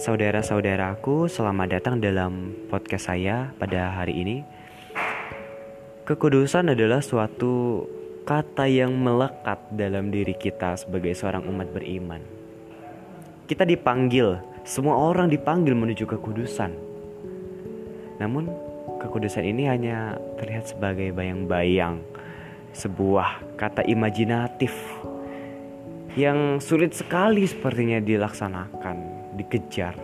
Saudara-saudaraku, selamat datang dalam podcast saya pada hari ini. Kekudusan adalah suatu kata yang melekat dalam diri kita sebagai seorang umat beriman. Kita dipanggil, semua orang dipanggil menuju kekudusan. Namun, kekudusan ini hanya terlihat sebagai bayang-bayang, sebuah kata imajinatif yang sulit sekali sepertinya dilaksanakan dikejar.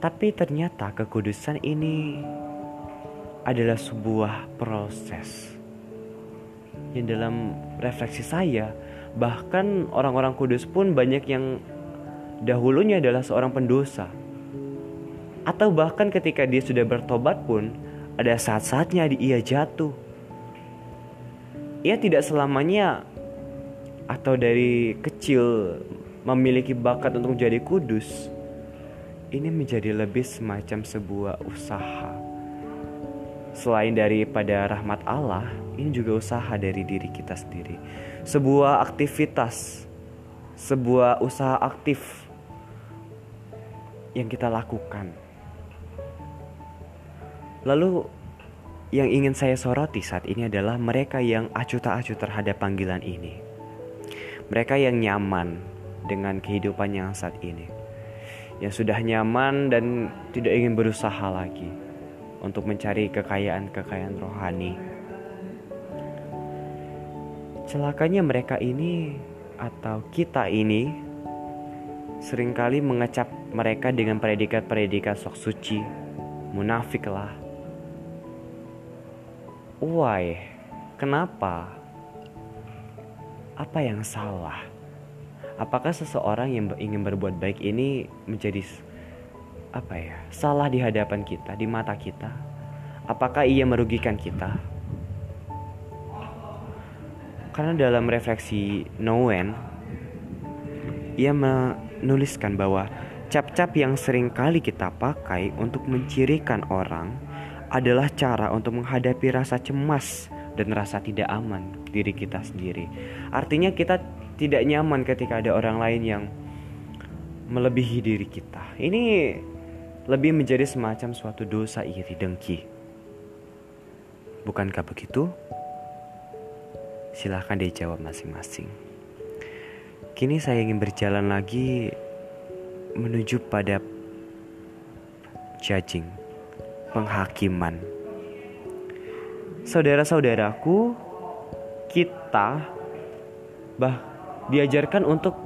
Tapi ternyata kekudusan ini adalah sebuah proses. Yang dalam refleksi saya, bahkan orang-orang kudus pun banyak yang dahulunya adalah seorang pendosa. Atau bahkan ketika dia sudah bertobat pun, ada saat-saatnya ia jatuh. Ia tidak selamanya atau dari kecil memiliki bakat untuk jadi kudus, ini menjadi lebih semacam sebuah usaha. Selain daripada rahmat Allah, ini juga usaha dari diri kita sendiri. Sebuah aktivitas, sebuah usaha aktif yang kita lakukan. Lalu yang ingin saya soroti saat ini adalah mereka yang acuh tak acuh terhadap panggilan ini. Mereka yang nyaman dengan kehidupan yang saat ini. Yang sudah nyaman dan tidak ingin berusaha lagi untuk mencari kekayaan-kekayaan rohani. Celakanya mereka ini atau kita ini sering kali mengecap mereka dengan predikat-predikat sok suci, munafik lah. Why? Kenapa? Apa yang salah? Apakah seseorang yang ingin berbuat baik ini menjadi apa ya salah di hadapan kita di mata kita apakah ia merugikan kita karena dalam refleksi Noen ia menuliskan bahwa cap-cap yang sering kali kita pakai untuk mencirikan orang adalah cara untuk menghadapi rasa cemas dan rasa tidak aman diri kita sendiri. Artinya kita tidak nyaman ketika ada orang lain yang melebihi diri kita. Ini lebih menjadi semacam suatu dosa iri dengki. Bukankah begitu? Silahkan dijawab masing-masing. Kini saya ingin berjalan lagi menuju pada judging, penghakiman. Saudara-saudaraku, kita bah diajarkan untuk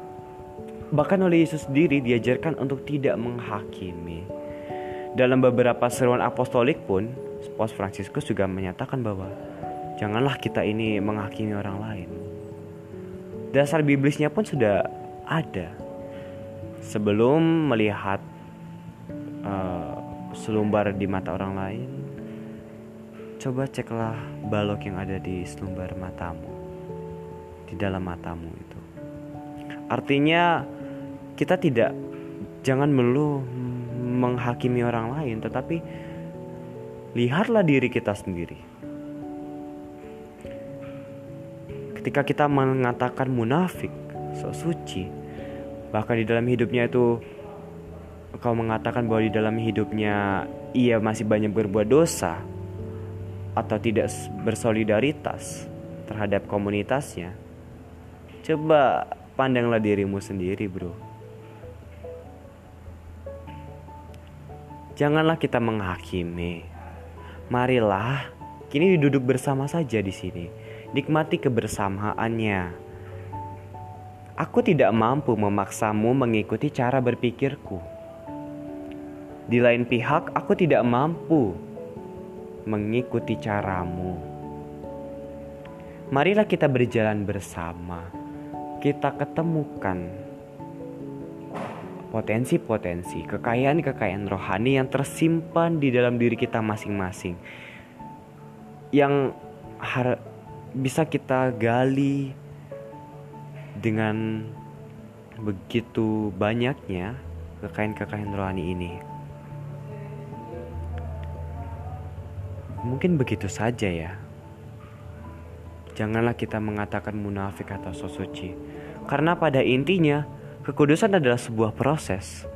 bahkan oleh Yesus sendiri diajarkan untuk tidak menghakimi. Dalam beberapa seruan apostolik pun, Paus Fransiskus juga menyatakan bahwa janganlah kita ini menghakimi orang lain. Dasar biblisnya pun sudah ada. Sebelum melihat uh, selumbar di mata orang lain, coba ceklah balok yang ada di selumbar matamu, di dalam matamu itu. Artinya kita tidak jangan melulu menghakimi orang lain, tetapi lihatlah diri kita sendiri. Ketika kita mengatakan munafik, so suci, bahkan di dalam hidupnya itu kau mengatakan bahwa di dalam hidupnya ia masih banyak berbuat dosa atau tidak bersolidaritas terhadap komunitasnya. Coba Pandanglah dirimu sendiri, bro. Janganlah kita menghakimi. Marilah, kini duduk bersama saja di sini. Nikmati kebersamaannya. Aku tidak mampu memaksamu mengikuti cara berpikirku. Di lain pihak, aku tidak mampu mengikuti caramu. Marilah kita berjalan bersama kita ketemukan potensi-potensi, kekayaan-kekayaan rohani yang tersimpan di dalam diri kita masing-masing. Yang bisa kita gali dengan begitu banyaknya kekayaan-kekayaan rohani ini. Mungkin begitu saja ya. Janganlah kita mengatakan munafik atau sosuci. Karena pada intinya, kekudusan adalah sebuah proses.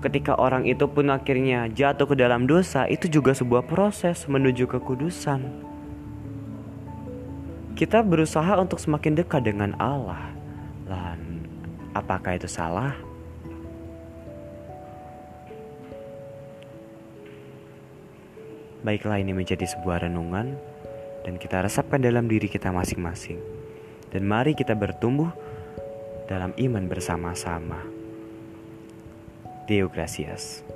ketika orang itu pun akhirnya jatuh ke dalam dosa, itu juga sebuah proses menuju kekudusan. Kita berusaha untuk semakin dekat dengan Allah. Dan apakah itu salah? Baiklah ini menjadi sebuah renungan dan kita resapkan dalam diri kita masing-masing. Dan mari kita bertumbuh dalam iman bersama-sama. Deo Gracias.